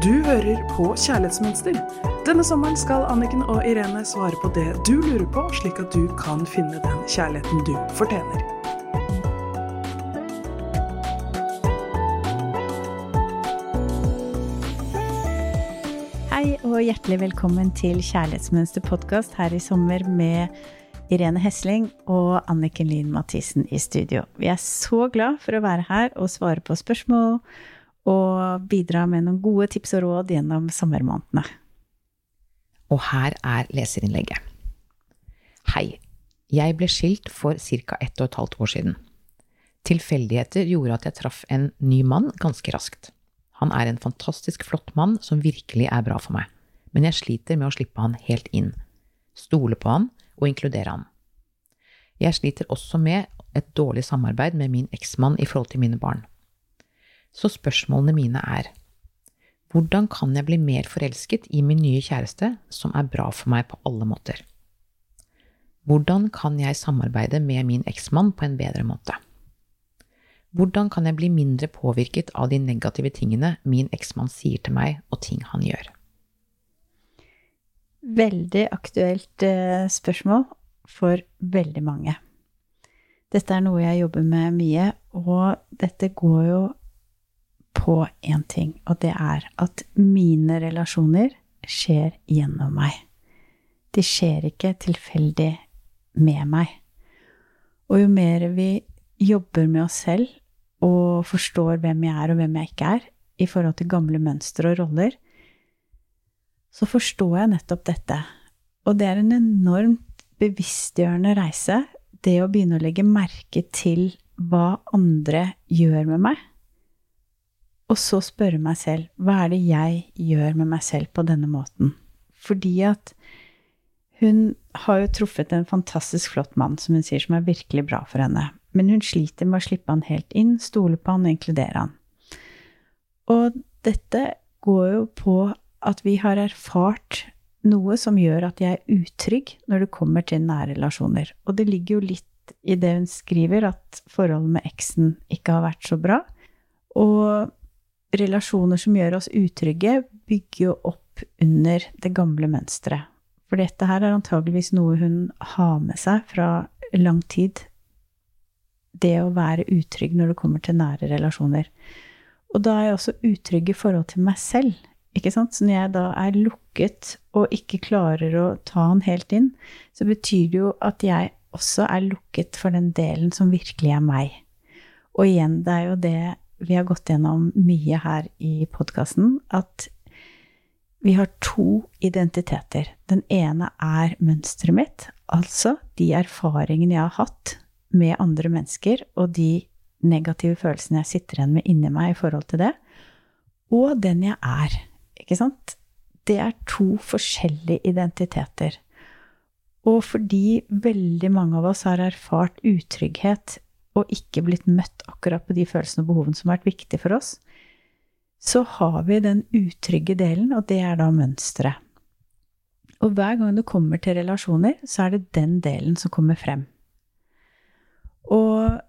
Du hører på Kjærlighetsmønster. Denne sommeren skal Anniken og Irene svare på det du lurer på, slik at du kan finne den kjærligheten du fortjener. Hei og hjertelig velkommen til Kjærlighetsmønster podkast her i sommer med Irene Hesling og Anniken Lyn Mathisen i studio. Vi er så glad for å være her og svare på spørsmål og bidra med noen gode tips og råd gjennom sommermånedene. Og her er leserinnlegget. Hei. Jeg ble skilt for ca. ett og et halvt år siden. Tilfeldigheter gjorde at jeg traff en ny mann ganske raskt. Han er en fantastisk flott mann som virkelig er bra for meg, men jeg sliter med å slippe han helt inn, stole på han og inkludere han. Jeg sliter også med et dårlig samarbeid med min eksmann i forhold til mine barn. Så spørsmålene mine er hvordan kan jeg bli mer forelsket i min nye kjæreste, som er bra for meg på alle måter? Hvordan kan jeg samarbeide med min eksmann på en bedre måte? Hvordan kan jeg bli mindre påvirket av de negative tingene min eksmann sier til meg, og ting han gjør? Veldig aktuelt eh, spørsmål for veldig mange. Dette er noe jeg jobber med mye, og dette går jo på én ting, og det er at mine relasjoner skjer gjennom meg. De skjer ikke tilfeldig med meg. Og jo mer vi jobber med oss selv og forstår hvem jeg er og hvem jeg ikke er, i forhold til gamle mønstre og roller, så forstår jeg nettopp dette. Og det er en enormt bevisstgjørende reise, det å begynne å legge merke til hva andre gjør med meg, og så spørre meg selv hva er det jeg gjør med meg selv på denne måten? Fordi at hun har jo truffet en fantastisk flott mann, som hun sier, som er virkelig bra for henne men hun sliter med å slippe han helt inn, stole på han og inkludere han. Og dette går jo på at vi har erfart noe som gjør at jeg er utrygg når det kommer til nære relasjoner. Og det ligger jo litt i det hun skriver, at forholdet med eksen ikke har vært så bra. Og relasjoner som gjør oss utrygge, bygger jo opp under det gamle mønsteret. For dette her er antageligvis noe hun har med seg fra lang tid det å være utrygg når det kommer til nære relasjoner. Og da er jeg også utrygg i forhold til meg selv. Ikke sant? Så når jeg da er lukket og ikke klarer å ta han helt inn, så betyr det jo at jeg også er lukket for den delen som virkelig er meg. Og igjen, det er jo det vi har gått gjennom mye her i podkasten, at vi har to identiteter. Den ene er mønsteret mitt, altså de erfaringene jeg har hatt med andre mennesker og de negative følelsene jeg sitter igjen med inni meg i forhold til det, og den jeg er. Ikke sant? Det er to forskjellige identiteter. Og fordi veldig mange av oss har erfart utrygghet og ikke blitt møtt akkurat på de følelsene og behovene som har vært viktige for oss, så har vi den utrygge delen, og det er da mønsteret. Og hver gang det kommer til relasjoner, så er det den delen som kommer frem. Og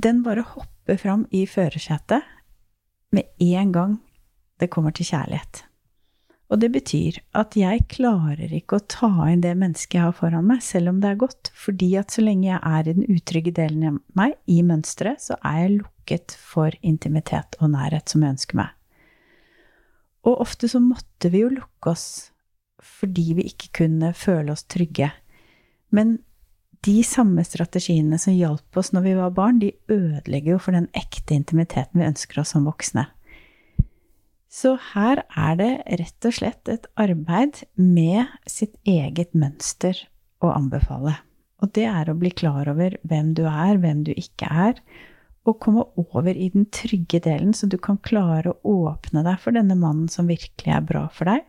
den bare hopper fram i førersetet med en gang det kommer til kjærlighet. Og det betyr at jeg klarer ikke å ta inn det mennesket jeg har foran meg, selv om det er godt, fordi at så lenge jeg er i den utrygge delen av meg, i mønsteret, så er jeg lukket for intimitet og nærhet som jeg ønsker meg. Og ofte så måtte vi jo lukke oss fordi vi ikke kunne føle oss trygge. Men de samme strategiene som hjalp oss når vi var barn, de ødelegger jo for den ekte intimiteten vi ønsker oss som voksne. Så her er det rett og slett et arbeid med sitt eget mønster å anbefale. Og det er å bli klar over hvem du er, hvem du ikke er, og komme over i den trygge delen, så du kan klare å åpne deg for denne mannen som virkelig er bra for deg,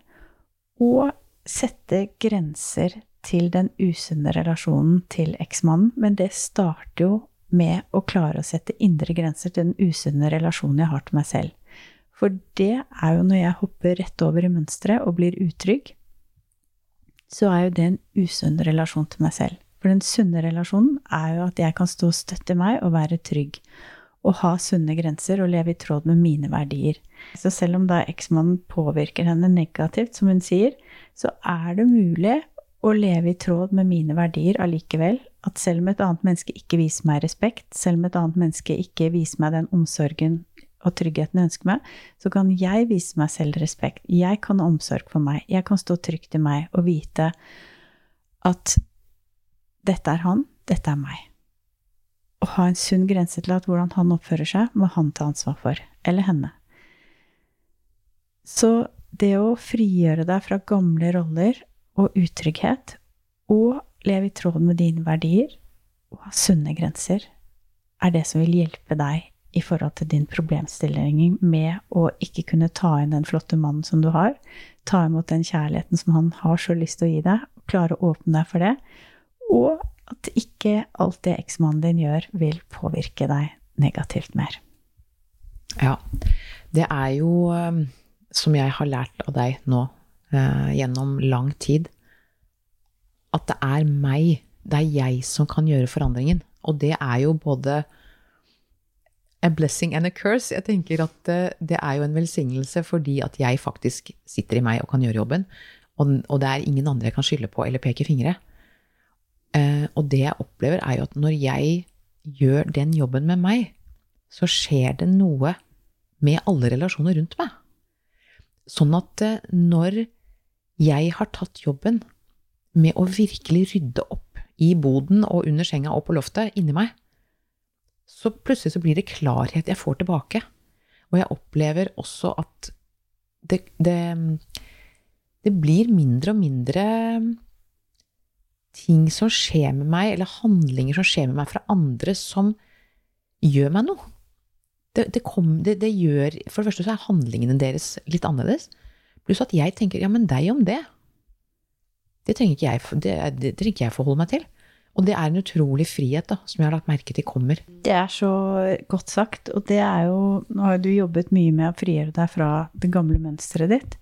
og sette grenser til den usunne relasjonen til eksmannen, men det starter jo med å klare å sette indre grenser til den usunne relasjonen jeg har til meg selv. For det er jo når jeg hopper rett over i mønsteret og blir utrygg, så er jo det en usunn relasjon til meg selv. For den sunne relasjonen er jo at jeg kan stå og støtte meg og være trygg. Og ha sunne grenser og leve i tråd med mine verdier. Så selv om da eksmannen påvirker henne negativt, som hun sier, så er det mulig å leve i tråd med mine verdier allikevel. At selv om et annet menneske ikke viser meg respekt, selv om et annet menneske ikke viser meg den omsorgen og tryggheten jeg ønsker meg, så kan jeg vise meg selv respekt. Jeg kan ha omsorg for meg. Jeg kan stå trygt i meg og vite at dette er han, dette er meg å ha en sunn grense til at hvordan han oppfører seg, må han ta ansvar for. Eller henne. Så det å frigjøre deg fra gamle roller og utrygghet, og leve i tråd med dine verdier, og ha sunne grenser, er det som vil hjelpe deg i forhold til din problemstilling med å ikke kunne ta inn den flotte mannen som du har, ta imot den kjærligheten som han har så lyst til å gi deg, klare å åpne deg for det, og at ikke alt det eksmannen din gjør, vil påvirke deg negativt mer. Ja. Det er jo, um, som jeg har lært av deg nå eh, gjennom lang tid, at det er meg, det er jeg som kan gjøre forandringen. Og det er jo både a blessing and a curse. Jeg tenker at eh, det er jo en velsignelse fordi at jeg faktisk sitter i meg og kan gjøre jobben. Og, det er ingen andre jeg kan skylde på eller peke fingre. Eh, og det jeg opplever, er jo at når jeg gjør den jobben med meg, så skjer det noe med alle relasjoner rundt meg. Sånn at eh, når jeg har tatt jobben med å virkelig rydde opp i boden og under senga og på loftet inni meg, så plutselig så blir det klarhet jeg får tilbake. Og jeg opplever også at det, det, det blir mindre og mindre ting som skjer med meg, eller handlinger som skjer med meg fra andre, som gjør meg noe. Det, det, kom, det, det gjør For det første så er handlingene deres litt annerledes. Pluss at jeg tenker ja, men deg om det. Det trenger ikke jeg, det trenger ikke jeg forholde meg til. Og det er en utrolig frihet da, som jeg har lagt merke til kommer. Det er så godt sagt. Og det er jo Nå har du jobbet mye med å frigjøre deg fra det gamle mønsteret ditt.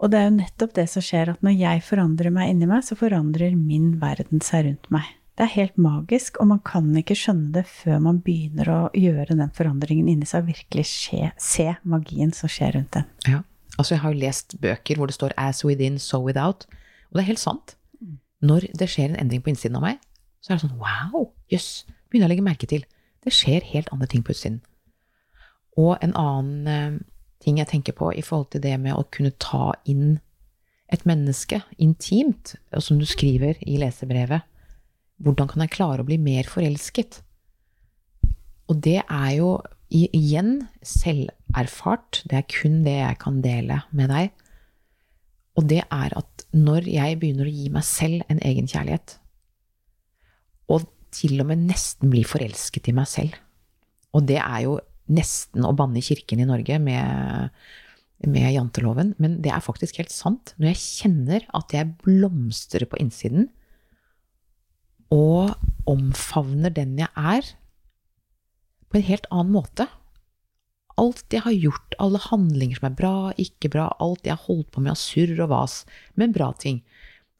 Og det er jo nettopp det som skjer, at når jeg forandrer meg inni meg, så forandrer min verden seg rundt meg. Det er helt magisk, og man kan ikke skjønne det før man begynner å gjøre den forandringen inni seg, og virkelig skje, se magien som skjer rundt en. Ja, altså jeg har jo lest bøker hvor det står 'as within, so without', og det er helt sant. Når det skjer en endring på innsiden av meg, så er det sånn wow, jøss, yes, begynner jeg å legge merke til. Det skjer helt andre ting på utsiden. Og en annen eh, ting jeg tenker på i forhold til det med å kunne ta inn et menneske intimt, og som du skriver i lesebrevet, hvordan kan jeg klare å bli mer forelsket? Og det er jo igjen selverfart, det er kun det jeg kan dele med deg. Og det er at når jeg begynner å gi meg selv en egen kjærlighet, og til og med nesten bli forelsket i meg selv, og det er jo nesten å banne kirken i Norge med, med janteloven, men det er faktisk helt sant. Når jeg kjenner at jeg blomstrer på innsiden, og omfavner den jeg er, på en helt annen måte Alt jeg har gjort, alle handlinger som er bra, ikke bra, alt jeg har holdt på med av surr og vas, men bra ting.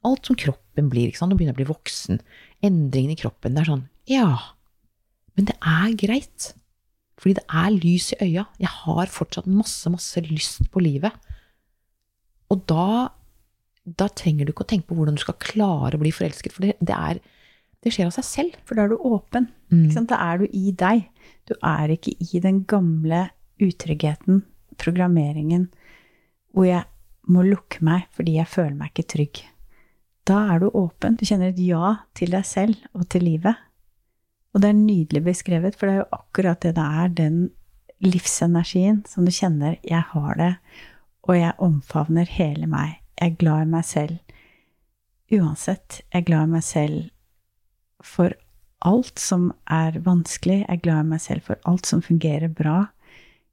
Alt som kroppen blir, ikke sant, nå begynner jeg å bli voksen. Endringene i kroppen. Det er sånn, ja, men det er greit. Fordi det er lys i øya. Jeg har fortsatt masse, masse lyst på livet. Og da, da trenger du ikke å tenke på hvordan du skal klare å bli forelsket, for det, det, er, det skjer av seg selv. For da er du åpen. Mm. Da er du i deg. Du er ikke i den gamle utryggheten, programmeringen, hvor jeg må lukke meg fordi jeg føler meg ikke trygg. Da er du åpen. Du kjenner et ja til deg selv og til livet. Og det er nydelig beskrevet, for det er jo akkurat det det er, den livsenergien som du kjenner 'jeg har det', og jeg omfavner hele meg. Jeg er glad i meg selv. Uansett, jeg er glad i meg selv for alt som er vanskelig. Jeg er glad i meg selv for alt som fungerer bra.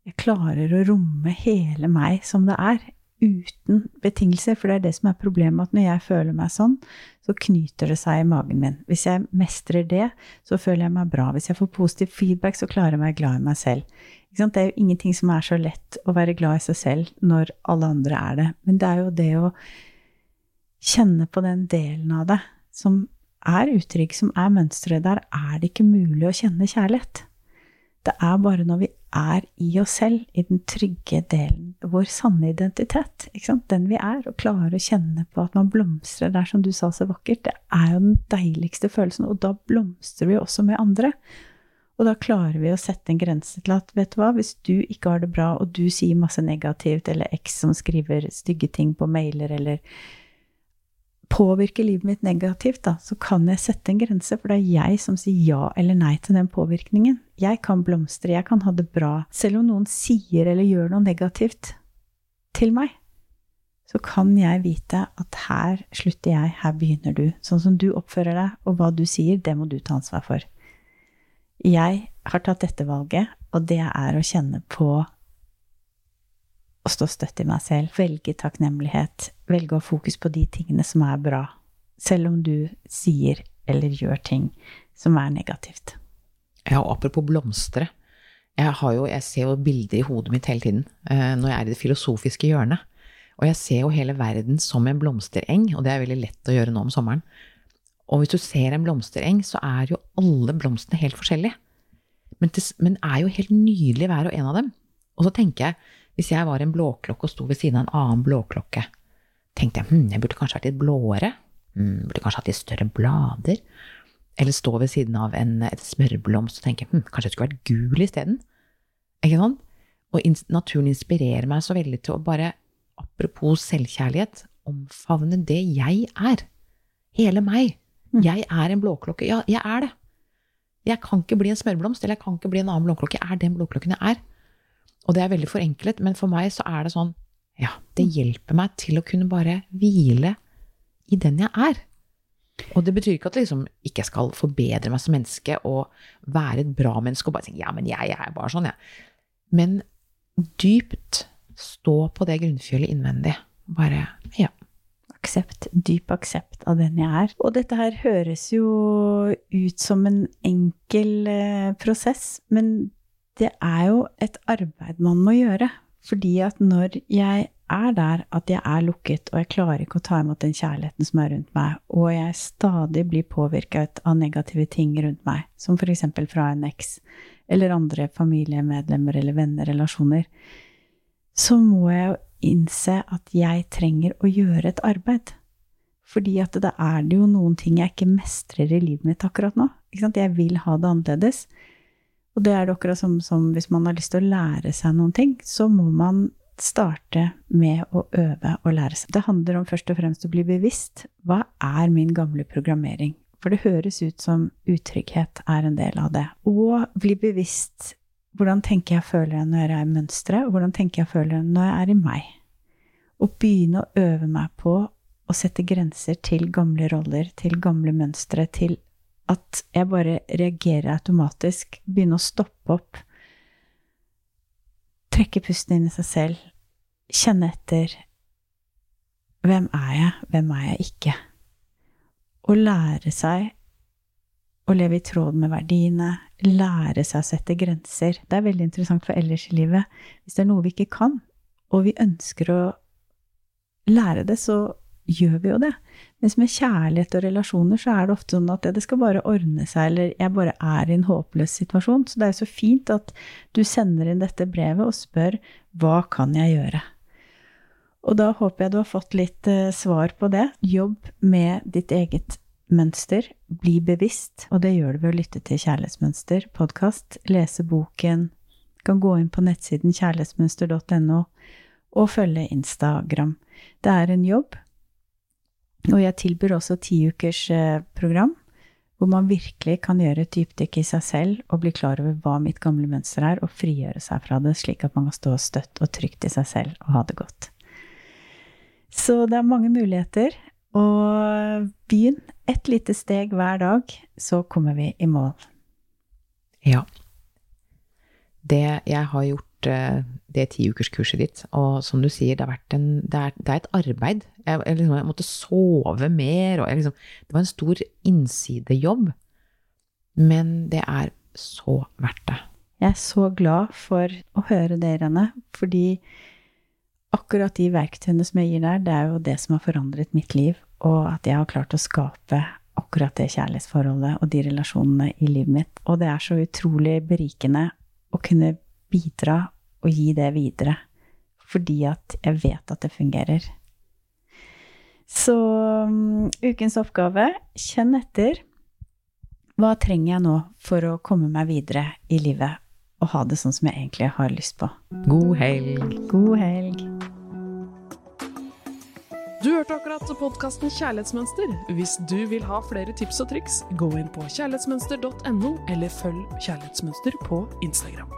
Jeg klarer å romme hele meg som det er uten betingelser. For det er det som er problemet, at når jeg føler meg sånn, så knyter det seg i magen min. Hvis jeg mestrer det, så føler jeg meg bra. Hvis jeg får positiv feedback, så klarer jeg meg glad i meg selv. Det er jo ingenting som er så lett å være glad i seg selv når alle andre er det. Men det er jo det å kjenne på den delen av det som er utrygg, som er mønsteret. Der er det ikke mulig å kjenne kjærlighet. Det er bare når vi er i oss selv, i den trygge delen, vår sanne identitet, den vi er, og klarer å kjenne på at man blomstrer. Det er som du sa så vakkert, det er jo den deiligste følelsen, og da blomstrer vi også med andre. Og da klarer vi å sette en grense til at vet du hva, hvis du ikke har det bra, og du sier masse negativt, eller X som skriver stygge ting på mailer, eller påvirker livet mitt negativt, da, så kan jeg sette en grense, for det er jeg som sier ja eller nei til den påvirkningen. Jeg kan blomstre, jeg kan ha det bra. Selv om noen sier eller gjør noe negativt til meg, så kan jeg vite at her slutter jeg, her begynner du. Sånn som du oppfører deg, og hva du sier, det må du ta ansvar for. Jeg har tatt dette valget, og det er å kjenne på å stå støtt i meg selv, velge takknemlighet, velge å ha fokus på de tingene som er bra, selv om du sier eller gjør ting som er negativt. Ja, og apropos blomstre. Jeg, jo, jeg, ser jo bilder i hodet mitt hele tiden eh, når jeg er i det filosofiske hjørnet. Og jeg ser jo hele verden som en blomstereng, og det er veldig lett å gjøre nå om sommeren. Og hvis du ser en blomstereng, så er jo alle blomstene helt forskjellige. Men det er jo helt nydelig hver og en av dem. Og så tenker jeg, hvis jeg var en blåklokke og sto ved siden av en annen blåklokke, tenkte jeg hm, jeg burde kanskje vært litt blåere. Hm, burde kanskje hatt litt større blader. Eller stå ved siden av en, et smørblomst og tenke hm, kanskje jeg skulle vært gul isteden. Ikke sant? Og in naturen inspirerer meg så veldig til å bare, apropos selvkjærlighet, omfavne det jeg er. Hele meg. Mm. Jeg er en blåklokke. Ja, jeg er det. Jeg kan ikke bli en smørblomst, eller jeg kan ikke bli en annen blåklokke. Jeg er den blåklokken jeg er. Og det er veldig forenklet, men for meg så er det sånn Ja, det hjelper meg til å kunne bare hvile i den jeg er. Og det betyr ikke at jeg liksom ikke skal forbedre meg som menneske og være et bra menneske og bare tenke ja, men jeg, jeg er bare sånn, jeg. Ja. Men dypt stå på det grunnfjellet innvendig. Bare ja aksept, dyp aksept av den jeg er. Og dette her høres jo ut som en enkel eh, prosess, men det er jo et arbeid man må gjøre. Fordi at når jeg er der at jeg er lukket, og jeg klarer ikke å ta imot den kjærligheten som er rundt meg, og jeg stadig blir påvirket av negative ting rundt meg, som f.eks. fra en eks, eller andre familiemedlemmer eller venner, relasjoner, så må jeg jo innse at jeg trenger å gjøre et arbeid. Fordi at da er det jo noen ting jeg ikke mestrer i livet mitt akkurat nå. Jeg vil ha det annerledes. Og det er det akkurat som, som, hvis man har lyst til å lære seg noen ting, så må man starte med å øve og lære seg. Det handler om først og fremst å bli bevisst. Hva er min gamle programmering? For det høres ut som utrygghet er en del av det. Og bli bevisst hvordan tenker jeg føler jeg når jeg er i mønsteret, og hvordan tenker jeg føler jeg når jeg er i meg? Og begynne å øve meg på å sette grenser til gamle roller, til gamle mønstre, til at jeg bare reagerer automatisk, Begynner å stoppe opp, trekke pusten inn i seg selv, kjenne etter hvem er jeg, hvem er jeg ikke? Og lære seg å leve i tråd med verdiene, lære seg å sette grenser. Det er veldig interessant for ellers i livet. Hvis det er noe vi ikke kan, og vi ønsker å lære det, så gjør vi jo det. Mens med kjærlighet og relasjoner så er det ofte sånn at det skal bare ordne seg, eller jeg bare er i en håpløs situasjon. Så det er jo så fint at du sender inn dette brevet og spør hva kan jeg gjøre? Og da håper jeg du har fått litt uh, svar på det. Jobb med ditt eget mønster, bli bevisst, og det gjør du ved å lytte til Kjærlighetsmønster podkast, lese boken, kan gå inn på nettsiden kjærlighetsmønster.no og følge Instagram. Det er en jobb, og jeg tilbyr også tiukers eh, program, hvor man virkelig kan gjøre et dypdykk i seg selv og bli klar over hva mitt gamle mønster er, og frigjøre seg fra det, slik at man kan stå støtt og trygt i seg selv og ha det godt. Så det er mange muligheter. Og begynn ett lite steg hver dag, så kommer vi i mål. Ja. Det jeg har gjort eh, det tiukerskurset ditt, og som du sier, det, en, det, er, det er, et arbeid. Jeg, jeg, liksom, jeg måtte sove mer, liksom, Det var en stor innsidejobb. Men det er så verdt det. Jeg er så glad for å høre dere, Anne, fordi akkurat de verktøyene som jeg gir der, det er jo det som har forandret mitt liv og at jeg har klart å skape akkurat det kjærlighetsforholdet og de relasjonene i livet mitt. Og det er så utrolig berikende å kunne bidra og gi det videre. Fordi at jeg vet at det fungerer. Så um, ukens oppgave kjenn etter. Hva trenger jeg nå for å komme meg videre i livet og ha det sånn som jeg egentlig har lyst på? God helg! God helg! Du hørte akkurat podkasten Kjærlighetsmønster. Hvis du vil ha flere tips og triks, gå inn på kjærlighetsmønster.no, eller følg Kjærlighetsmønster på Instagram.